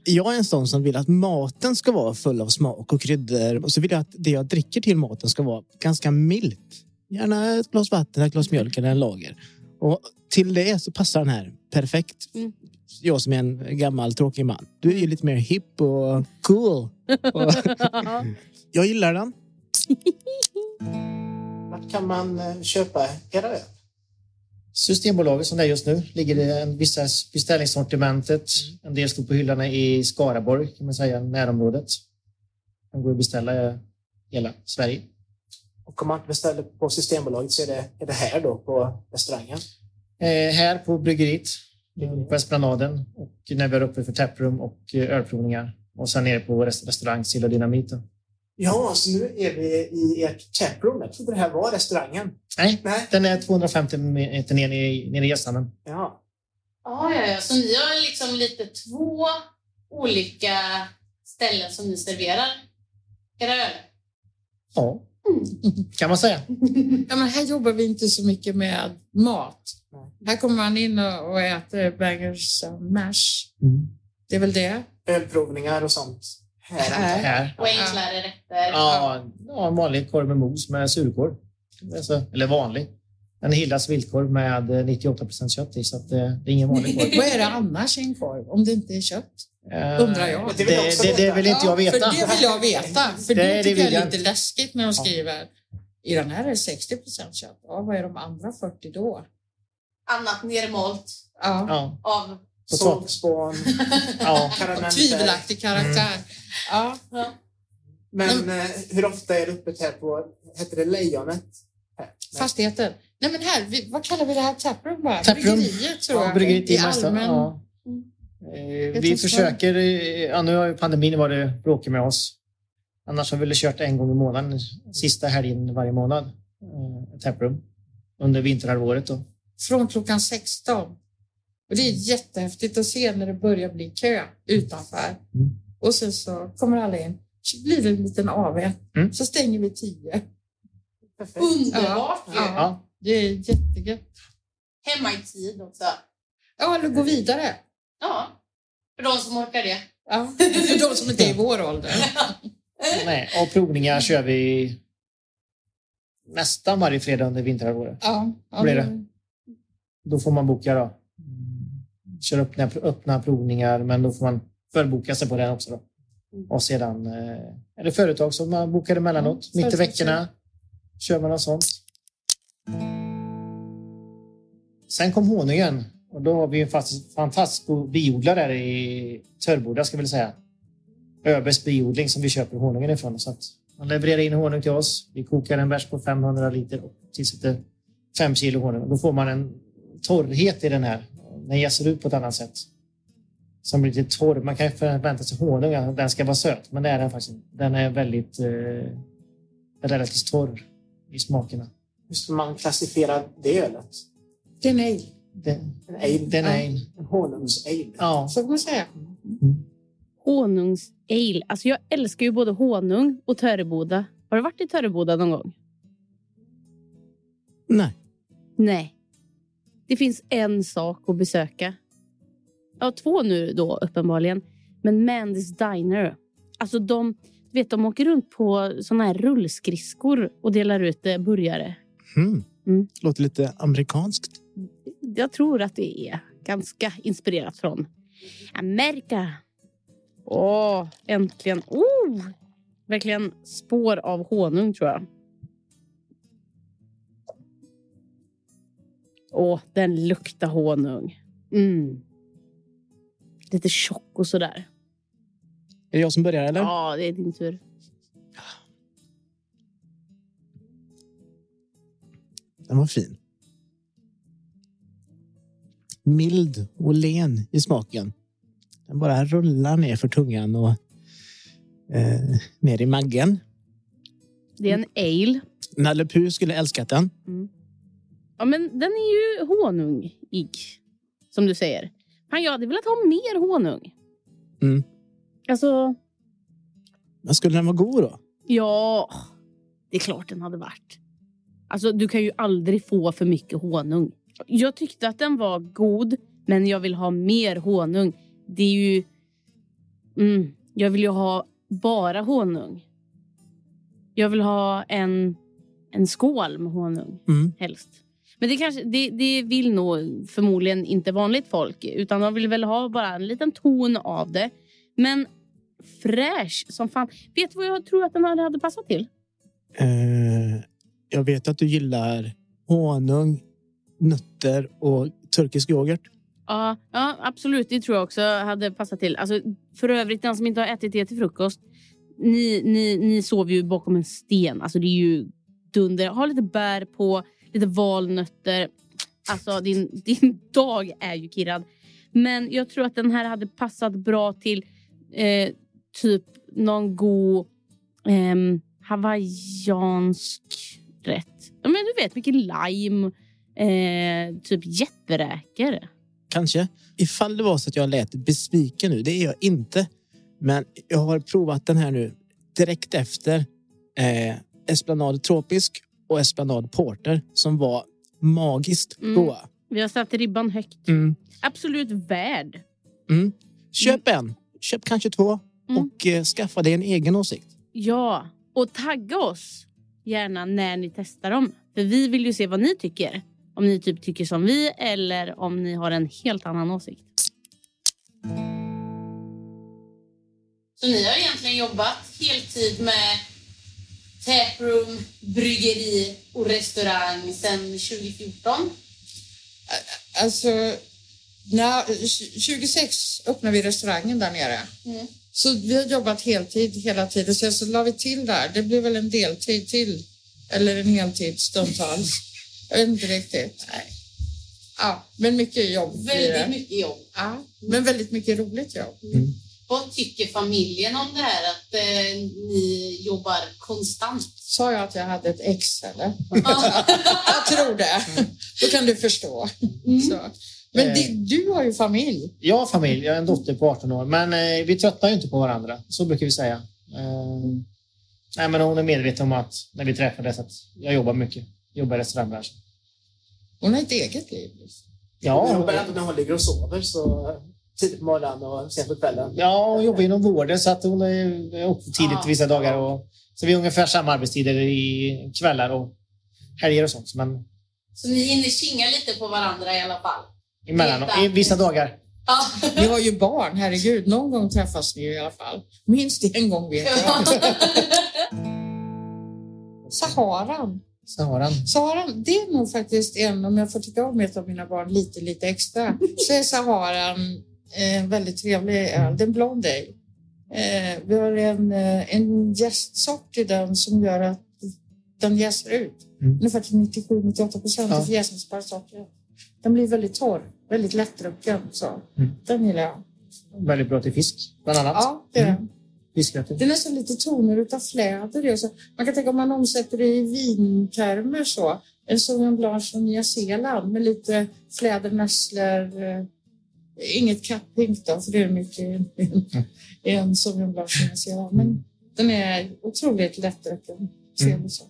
Jag är en sån som vill att maten ska vara full av smak och kryddor. Och så vill jag att det jag dricker till maten ska vara ganska milt. Gärna ett glas vatten, ett glas mjölk eller en lager. Och till det så passar den här perfekt.
Mm.
Jag som är en gammal tråkig man. Du är ju lite mer hipp och cool. Och jag gillar den. Vart kan man eh, köpa era öl?
Systembolaget som det är just nu ligger i en vissa beställningssortimentet. En del står på hyllorna i Skaraborg kan man säga, närområdet. Man går att beställa i hela Sverige.
Och om man inte beställer på Systembolaget så är det, är det här då på restaurangen.
Eh, här på bryggeriet, på Esplanaden och när vi är uppe för taproom och eh, ölprovningar. Och sen nere på rest- restaurang Sill och Dynamit.
Ja, så nu är vi i ert taproom. Jag trodde det här var restaurangen.
Nej,
Nej.
den är 250 meter ner i, ner i gästhamnen.
Ja.
Ja, ja, ja. Så ni har liksom lite två olika ställen som ni serverar era öl?
Ja, kan man säga.
Ja, men här jobbar vi inte så mycket med mat. Här kommer man in och, och äter bangers and mash. Det är väl det.
Ölprovningar och sånt. Här.
Här.
Här.
Och enklare rätter?
Ja, ja, en vanlig korv med mos med surkål. Alltså, eller vanlig. En Hildas viltkorv med eh, 98 kött i, så att, eh, det är ingen vanlig korv.
Vad är det annars i en korv om det inte är kött?
Eh,
Undrar jag.
Det, det, det, det vill inte jag veta.
För det vill jag veta. För det,
Det-
tycker
vill
jag är
jag
lite
inte.
läskigt när de skriver i den här är det 60 kött. Ja, vad är de andra 40 då?
Annat nermalt
Ja.
Ja,
av...
Saltspån,
ja.
Tvivelaktig karaktär. Ja.
Ja.
Men eh, hur ofta är det öppet här på, heter det Lejonet? Här. Nej.
Men här, vi, vad kallar vi det här? Taproom bara?
Taproom.
Bryggeriet tror
Ja,
jag.
bryggeriet
I allmän...
Ja.
Vet
Vi
inte
försöker, eh, ja, nu har ju pandemin varit bråkig med oss. Annars har vi väl kört en gång i månaden, sista helgen varje månad. Eh, taproom. Under vinterhalvåret då.
Från klockan 16. Och det är jättehäftigt att se när det börjar bli kö utanför.
Mm.
Och sen så kommer alla in. Så blir det en liten AV.
Mm.
Så stänger vi 10.
Perfekt.
Underbart!
Ja.
Ja.
Det är jättegött.
Hemma i tid också.
Ja, eller gå vidare.
Ja, för de som orkar det.
Ja. För de som inte är i vår ålder.
Nej, och provningar kör vi nästan varje fredag under vinterhalvåret.
Ja, ja,
Blir det? Då får man boka då. Kör öppna, öppna provningar, men då får man förboka sig på den också. Då. Och sedan eh, är det företag som man bokar emellanåt.
Ja,
Mitt i veckorna kör man något sånt. Sen kom honungen och då har vi en fantastisk biodlare där i Törboda ska jag väl säga. Öbergs biodling som vi köper honungen ifrån. Så att man levererar in honung till oss. Vi kokar en bärs på 500 liter och tillsätter 5 kilo honung. Då får man en torrhet i den här. Den jäser ut på ett annat sätt. Som blir lite torr. Man kan ju förvänta sig honung, att den ska vara söt. Men det är den faktiskt. Den är väldigt eh, relativt torr i smakerna.
Hur ska man klassifiera det ölet?
Det är nej.
Den,
En ale?
den är en,
En honungsale?
ja.
Så kan man säga.
Honungsale. Alltså jag älskar ju både honung och Töreboda. Har du varit i Töreboda någon gång?
Nej.
Nej. Det finns en sak att besöka. Ja, två nu då uppenbarligen. Men Mandys Diner. Alltså de, du vet, de åker runt på såna här rullskridskor och delar ut eh, burgare.
Mm.
Mm.
Låter lite amerikanskt.
Jag tror att det är ganska inspirerat från Amerika. Åh, äntligen. Oh, verkligen spår av honung tror jag. Åh, den luktar honung. Mm. Lite tjock och sådär.
Är det jag som börjar eller?
Ja, det är din tur.
Den var fin. Mild och len i smaken. Den bara rullar ner för tungan och eh, ner i maggen.
Det är en ale.
Nalle Puh skulle älskat den.
Ja, men den är ju honungig, som du säger. Fan, jag hade velat ha mer honung.
Mm.
Alltså,
Men skulle den vara god då?
ja, det är klart den hade varit. Alltså, du kan ju aldrig få för mycket honung. Jag tyckte att den var god, men jag vill ha mer honung. Det är ju Mm. Jag vill ju ha bara honung. Jag vill ha en, en skål med honung,
Mm.
helst. Men det, kanske, det, det vill nog förmodligen inte vanligt folk. Utan de vill väl ha bara en liten ton av det. Men fräsch som fan. Vet du vad jag tror att den hade passat till?
Eh, jag vet att du gillar honung, nötter och turkisk yoghurt.
Ja, ja, absolut. Det tror jag också hade passat till. Alltså, för övrigt, den som inte har ätit det till frukost. Ni, ni, ni sover ju bakom en sten. Alltså, det är ju dunder. Ha lite bär på, lite valnötter. Alltså, din, din dag är ju kirrad. Men jag tror att den här hade passat bra till eh, typ någon god eh, hawaiiansk rätt. Ja, men du vet, mycket lime. Eh, typ jätteräkor.
Kanske. Ifall det var så att jag lät besviken nu, det är jag inte. Men jag har provat den här nu direkt efter eh, Esplanad Tropisk och Esplanad Porter som var magiskt
Mm.
goa.
Vi har satt ribban högt.
Mm.
Absolut värd.
Mm. Köp en, köp kanske två
Mm.
och eh, skaffa dig en egen åsikt.
Ja, och tagga oss gärna när ni testar dem. För vi vill ju se vad ni tycker. Om ni typ tycker som vi eller om ni har en helt annan åsikt.
Så ni har egentligen jobbat heltid med taproom, bryggeri och restaurang sedan 2014?
Alltså, när, 26 öppnade vi restaurangen där nere.
Mm.
Så vi har jobbat heltid hela tiden. Sen så la vi till där. Det blev väl en deltid till. Eller en heltid stundtals. Jag vet inte riktigt. Ja, men mycket jobb.
Väldigt mycket jobb.
Ja, men väldigt mycket roligt jobb.
Vad tycker familjen om det här att eh, ni jobbar konstant?
Sa jag att jag hade ett ex eller? jag tror det. Då kan du förstå. Så. Men
Eh.
det, du har ju familj.
Jag har familj, jag har en dotter på 18 år, men eh, vi tröttnar ju inte på varandra. Så brukar vi säga. Eh, nej, men hon är medveten om att när vi träffades att jag jobbar mycket. Jobbar i restaurangbranschen.
Hon har ett eget liv. liksom.
Ja,
jobbar ändå när hon ligger och sover så tidigt på morgonen och sent på kvällen.
Ja, hon jobbar inom vården så att hon är uppe tidigt
Ah.
vissa dagar. Och, så vi har ungefär samma arbetstider i kvällar och helger och sånt. Men
Så ni hinner kinga lite på varandra i alla fall?
emellan, i vissa dagar.
Ja.
Ni har ju barn, herregud. Någon gång träffas ni ju i alla fall. Minst en gång vet jag. Saharan.
Saharan.
Saharan, det är nog faktiskt en, om jag får tycka om ett av mina barn lite, lite extra, så är Saharan eh, en väldigt trevlig öl. Det är en blond ale. Eh, vi har en, eh, en jästsort i den som gör att den jäser ut.
Mm.
Ungefär till 97-98 procent
Ja.
är jäsningsbar socker. Den blir väldigt torr, väldigt lättdrucken. Så.
Mm.
Den gillar jag.
Väldigt bra till fisk, bland annat.
Ja, det är den.
Mm. Fiskrätter.
Det är nästan lite toner utav fläder. i. Så man kan tänka om man omsätter det i vintermer så. En Sauvignon Blanc från Nya Zeeland med lite fläder, nässlor. Eh, inget kappink då, för det är mycket i en, en Sauvignon Blanc från Nya Zeeland. Men den är otroligt lättdrucken. Så.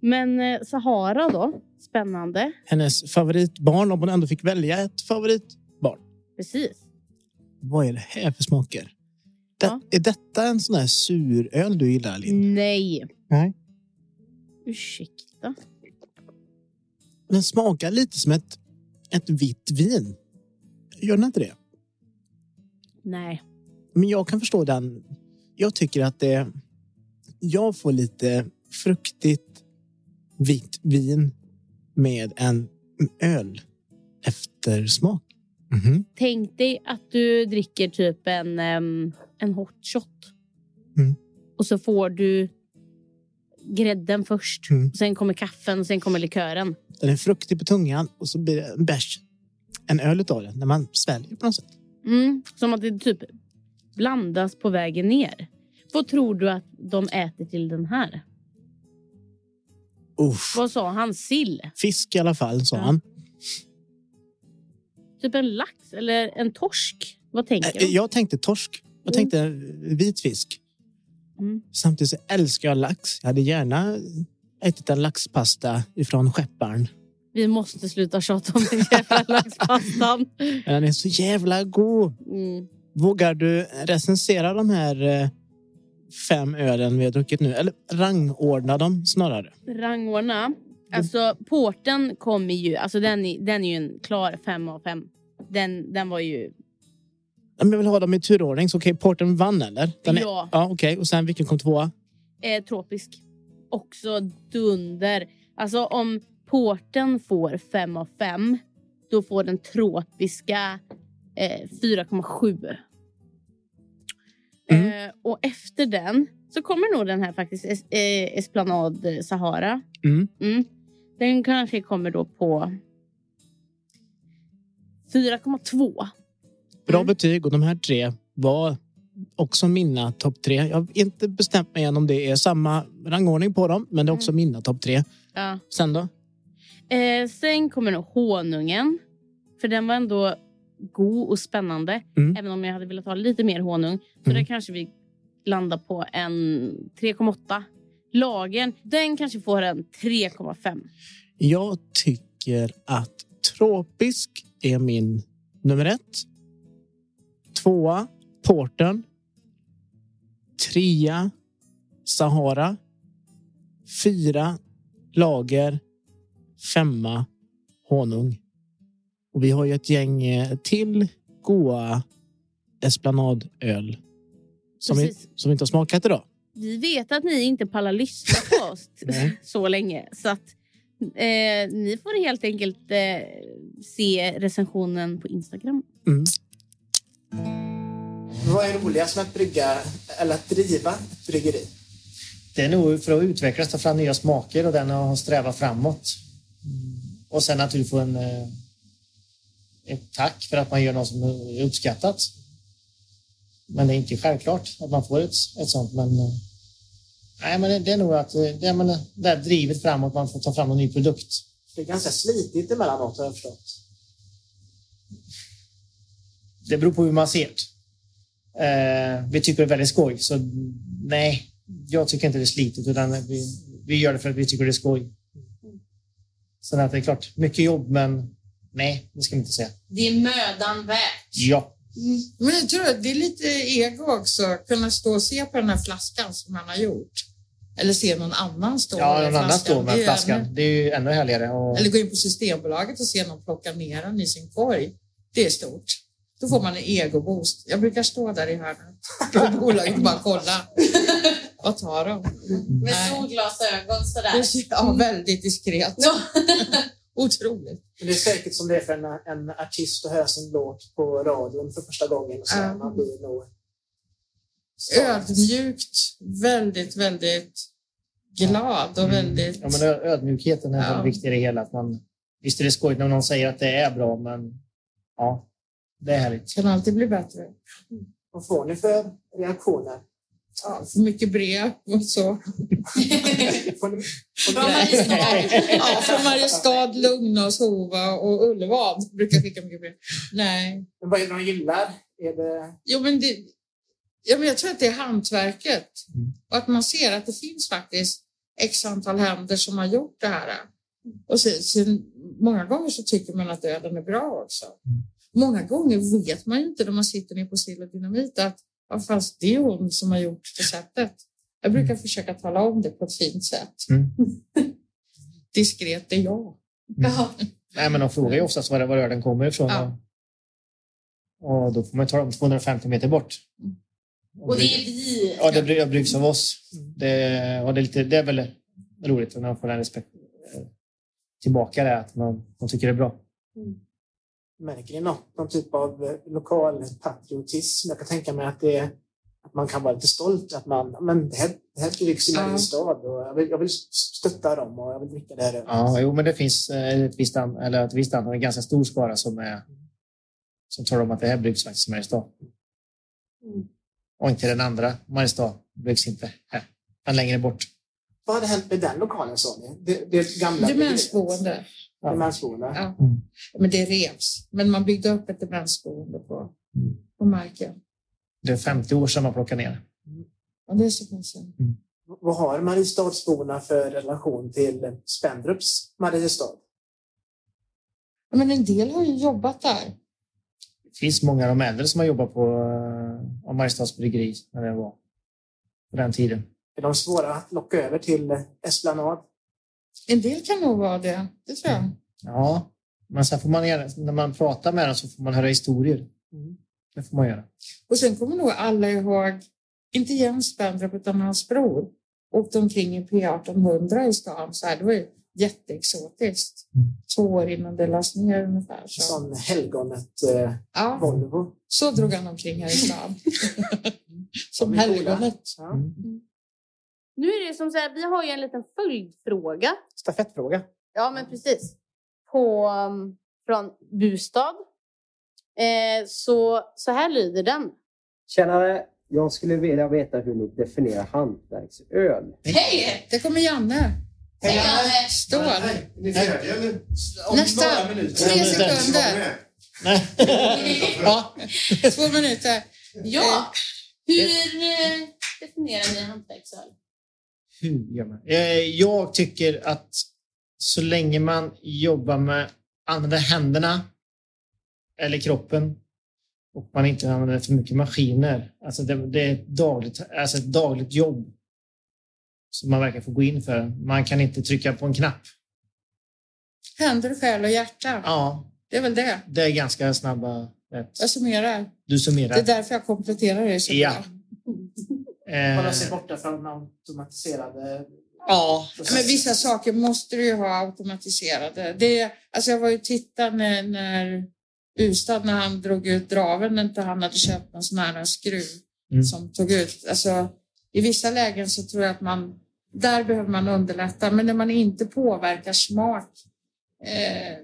Men eh, Sahara då? Spännande.
Hennes favoritbarn, om hon ändå fick välja ett favoritbarn.
Precis.
Vad är det här för smaker? Det,
Ja.
Är detta en sån här suröl du gillar, Linn?
Nej.
Nej.
Ursäkta.
Den smakar lite som ett, ett vitt vin. Gör den inte det?
Nej.
Men jag kan förstå den. Jag tycker att det... Jag får lite fruktigt vitt vin med en öl eftersmak. Mhm.
Tänk dig att du dricker typ en, em, en hot shot.
Mm.
Och så får du grädden först.
Mm.
Och sen kommer kaffen och sen kommer likören.
Den är fruktig på tungan och så blir det en bärs. En öl utav den när man sväljer på något sätt.
Mm. Som att det typ blandas på vägen ner. Vad tror du att de äter till den här?
Uff.
Vad sa han? Sill?
Fisk i alla fall, sa
Ja.
han.
Typ en lax eller en torsk? Vad tänker
Eh,
du?
Jag tänkte torsk. Jag
Mm.
tänkte vit fisk.
Mm.
Samtidigt så älskar jag lax. Jag hade gärna ätit en laxpasta ifrån Skepparen.
Vi måste sluta tjata om den jävla laxpastan.
Den är så jävla god.
Mm.
Vågar du recensera de här eh, fem ölen vi har druckit nu? Eller rangordna dem snarare?
Rangordna. Alltså porten kommer ju, alltså den är, den är ju en klar fem av fem. Den, den var ju,
Jag vill ha dem i turordning. Så okej, Porten vann eller? Den är-
Ja.
ja Okej, och sen vilken kom tvåa?
eh, tropisk. Också dunder. Alltså om porten får fem av fem, då får den tropiska eh, 4,7.
Mm.
Eh, och efter den så kommer nog den här faktiskt, es, eh, Esplanad Sahara.
Mm.
Mm. Den kanske kommer då på 4,2.
Bra
Mm.
betyg och de här tre var också mina topp tre. Jag har inte bestämt mig än om det är samma rangordning på dem, men det är också mina topp tre.
Ja.
Sen då?
Eh, sen kommer nog honungen. För den var ändå god och spännande.
Mm.
Även om jag hade velat ha lite mer honung. Så
Mm.
där kanske vi landar på en 3,8. Lagen, den kanske får en 3,5.
Jag tycker att tropisk är min nummer ett. Tvåa, Porten. Trea, Sahara. Fyra, Lager. Femma, Honung. Och vi har ju ett gäng eh, till goa Esplanadöl som vi, som vi inte har smakat idag.
Vi vet att ni inte pallar lyssna på oss så länge. Så att eh, ni får helt enkelt eh, se recensionen på Instagram.
Mm. Vad är roligast med att brygga eller att driva ett bryggeri?
Det är nog för att utvecklas, ta fram nya smaker och den att sträva framåt. Och sen naturligtvis få en, eh, ett tack för att man gör något som är uppskattat. Men det är inte självklart att man får ett, ett sånt. Men, eh, nej, men det, det är nog att eh, det, är, men, det här drivet framåt, man får ta fram en ny produkt.
Det är ganska slitigt emellanåt har jag förstått.
Det beror på hur man ser det. Eh, vi tycker det är väldigt skoj, så nej, jag tycker inte det är slitigt utan vi, vi gör det för att vi tycker det är skoj. Sen att det är klart, mycket jobb, men nej, det ska vi inte säga.
Det är mödan värt.
Ja,
Men jag tror att det är lite ego också, att kunna stå och se på den här flaskan som man har gjort. Eller se någon annan stå
ja
med
någon annan
flaskan.
står
Det är
med
ju
flaskan.
ännu-
Det är ju ännu härligare. Och,
Eller gå in på Systembolaget och se någon plocka ner den i sin korg. Det är stort. Då får man en egoboost. Jag brukar stå där i hörnet på bolaget och bara kolla. Vad tar de?
Med solglasögon sådär.
Ja, väldigt diskret. Otroligt.
Men det är säkert som det är för en, en artist att höra sin låt på radion för första gången. Och så
Ja.
Man blir nog...
Ödmjukt. Väldigt, väldigt glad och väldigt...
ja, men ödmjukheten är
Ja.
viktig i det hela. Att man, visst är det skojigt när någon säger att det är bra, men ja, det är härligt.
Kan alltid bli bättre.
Vad får ni för reaktioner?
Ja, för mycket brev och så.
Från.
Ja, från Mariestad, Lugnås, Hova och Ullevad brukar jag skicka mycket brev. Nej.
Men vad är det de gillar? Är det...
Jo, men det, ja, men jag tror att det är hantverket.
Mm.
Och att man ser att det finns faktiskt x antal händer som har gjort det här. Och sen, sen, många gånger så tycker man att ölen är bra också.
Mm.
Många gånger vet man ju inte när man sitter ner på sill och dynamit att ja, fast det är hon som har gjort receptet. Jag brukar försöka tala om det på ett fint sätt.
Mm.
Diskret, det är jag.
Ja.
Nej, men de frågar ju oftast var, var ölen kommer ifrån.
Ja.
Och, och då får man ta dem 250 meter bort.
Och det är vi.
Ja, det bry- bryggs av oss. Det, och det, är lite, det är väl roligt när man får den respekt eh, tillbaka det, att man, man tycker det är bra.
Märker ni något, någon typ av eh, lokal patriotism? Jag kan tänka mig att, det, att man kan vara lite stolt. Att man, men det här, det här bryggs i
Ja.
Mariestad och jag vill, jag vill stötta dem och jag vill dricka det här.
Ja, jo, men det finns eh, ett visst, an, eller ett visst antal, en ganska stor skara som, är, som talar om att det här bryggs faktiskt i Mariestad. Och inte den andra Mariestad bryggs inte här, men längre bort.
Vad hade hänt med den lokalen sa ni? Det, det gamla
Demensboende.
Ja.
Demensboende.
Ja.
Mm.
Men det revs. Men man byggde upp ett demensboende på,
Mm.
på marken.
Det är 50 år sedan man plockade ner.
Och det är så pass sedan.
Vad har Mariestadsborna för relation till Spendrups Mariestad?
Ja, Men en del har ju jobbat där.
Det finns många av de äldre som har jobbat på uh, Mariestads bryggeri när det var på den tiden.
Är de svåra att locka över till Esplanad?
En del kan nog vara det, det tror jag.
Ja, men sen får man göra, när man pratar med dem så får man höra historier. Mm. Det får man göra.
Och sen kommer nog alla ihåg, inte Jens Spendrup utan hans bror, åkte omkring i P1800 i stan. Så här, det var ju jätteexotiskt. Mm. Två år innan det lades ner ungefär.
Så. Sån helgonet eh, ja. Volvo.
Så drog han omkring här i stan. som helgonet. Ja. Mm.
Nu är det som så här, vi har ju en liten följdfråga.
Stafettfråga.
Ja, men precis. På, um, från Bustad. Eh, så, så här lyder den.
Tjenare! Jag skulle vilja veta hur ni definierar hantverksöl.
Hej! Det kommer Janne.
Hej Janne!
Stål.
Är ni färdiga eller?
Om Nästa. Några minuter. Tre sekunder. ja. Två minuter.
Ja. Eh, hur eh, definierar ni hantverksöl?
Hur gör man? Eh, jag tycker att så länge man jobbar med, använder händerna eller kroppen och man inte använder för mycket maskiner. Alltså det, det är ett dagligt, alltså ett dagligt jobb som man verkar få gå in för. Man kan inte trycka på en knapp.
Händer, själ och hjärta.
Ja.
Det är väl det.
Det är ganska snabba rätt.
Jag summerar.
Du summerar.
Det är därför jag kompletterar det så
ja.
bra.
Hålla sig borta från automatiserade
Ja, men vissa saker måste du ju ha automatiserade. Det, alltså jag var ju titta när, när Ustad, när han drog ut draven, när inte han hade köpt någon sån här skruv mm. som tog ut. Alltså, I vissa lägen så tror jag att man, där behöver man underlätta, men när man inte påverkar smak eh,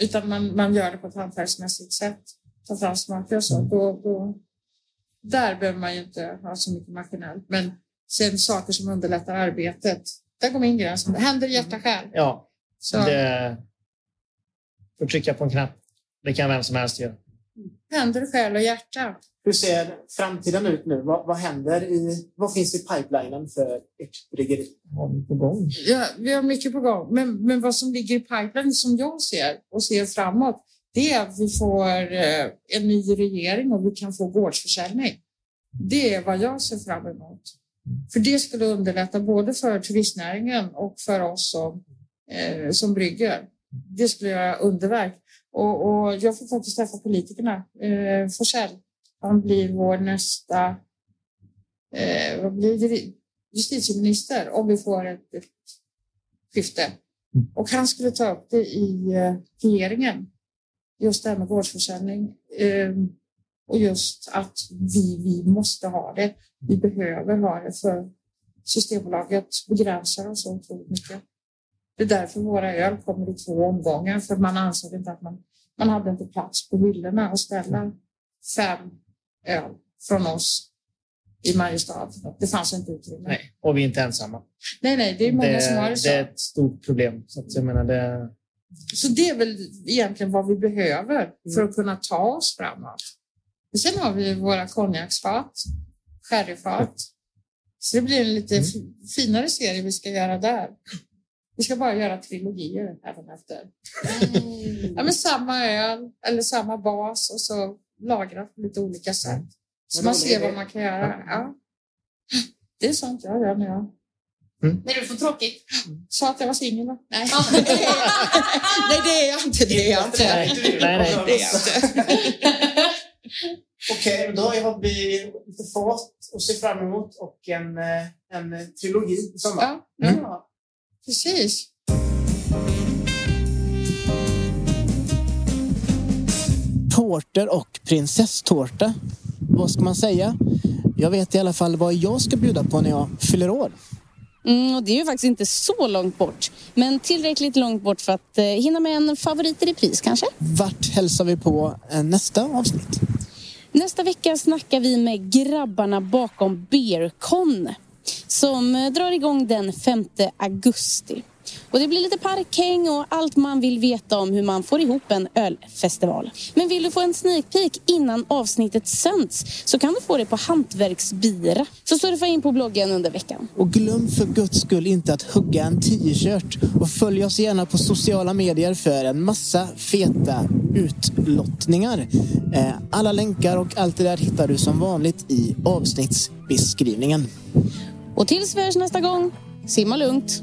utan man, man gör det på ett hantverksmässigt sätt, tar fram smaker och så, då, då, där behöver man ju inte ha så mycket maskinellt. Men sen saker som underlättar arbetet, där går min gräns. Händer, hjärta, själ.
Ja, så. det får trycka på en knapp. Det kan vem som helst göra.
Händer, själ och hjärta.
Hur ser framtiden ut nu? Vad, vad händer i, vad finns i pipelinen för ert bryggeri?
Har vi på gång?
Ja, vi har mycket på gång. Men, men vad som ligger i pipelinen som jag ser och ser framåt, det är att vi får eh, en ny regering och vi kan få gårdsförsäljning. Det är vad jag ser fram emot. För det skulle underlätta både för turistnäringen och för oss som, eh, som brygger. Det skulle göra underverk. Och, och jag får faktiskt träffa politikerna. Eh, Forsell, han blir vår nästa eh, vad blir det? justitieminister om vi får ett, ett skifte. Och han skulle ta upp det i eh, regeringen. Just det här med gårdsförsäljning. Eh, och just att vi, vi måste ha det. Vi behöver ha det för Systembolaget begränsar oss så otroligt mycket. Det är därför våra öl kommer i två omgångar, för man ansåg inte att man, man hade inte plats på hyllorna att ställa fem öl från oss i Mariestad. Det fanns inte utrymme.
Nej, och vi är inte ensamma.
Nej, nej, det är många det, som har det så.
Det är ett stort problem. Så, att jag menar, det...
så det är väl egentligen vad vi behöver för att kunna ta oss framåt. Sen har vi våra konjaksfat, sherryfat. Så det blir en lite mm. finare serie vi ska göra där. Vi ska bara göra trilogier även efter. Mm. Ja, men samma öl eller samma bas och så lagrat på lite olika sätt. Så man ser vad man kan göra. Ja. Det är sånt jag gör jag
Mm. När du får tråkigt?
Sa att jag var singel Nej. nej, det är jag inte. Det är jag inte.
Nej, nej, nej.
Det är jag inte.
Okej, okay, då har vi lite fart att se fram emot och en, eh, en trilogi i sommar.
Ja, mm. ja. precis.
Tårtor och prinsesstårta. Vad ska man säga? Jag vet i alla fall vad jag ska bjuda på när jag fyller år.
Mm, och det är ju faktiskt inte så långt bort. Men tillräckligt långt bort för att eh, hinna med en favorit i repris kanske.
Vart hälsar vi på eh, nästa avsnitt?
Nästa vecka snackar vi med grabbarna bakom Beercon som eh, drar igång den 5 augusti. Och det blir lite parkhäng och allt man vill veta om hur man får ihop en ölfestival. Men vill du få en sneak peek innan avsnittet sänds så kan du få det på Hantverksbira. Så surfa in på bloggen under veckan.
Och glöm för guds skull inte att hugga en t-shirt och följ oss gärna på sociala medier för en massa feta utlottningar. Eh, alla länkar och allt det där hittar du som vanligt i avsnittsbeskrivningen.
Och tills vi hörs nästa gång, simma lugnt.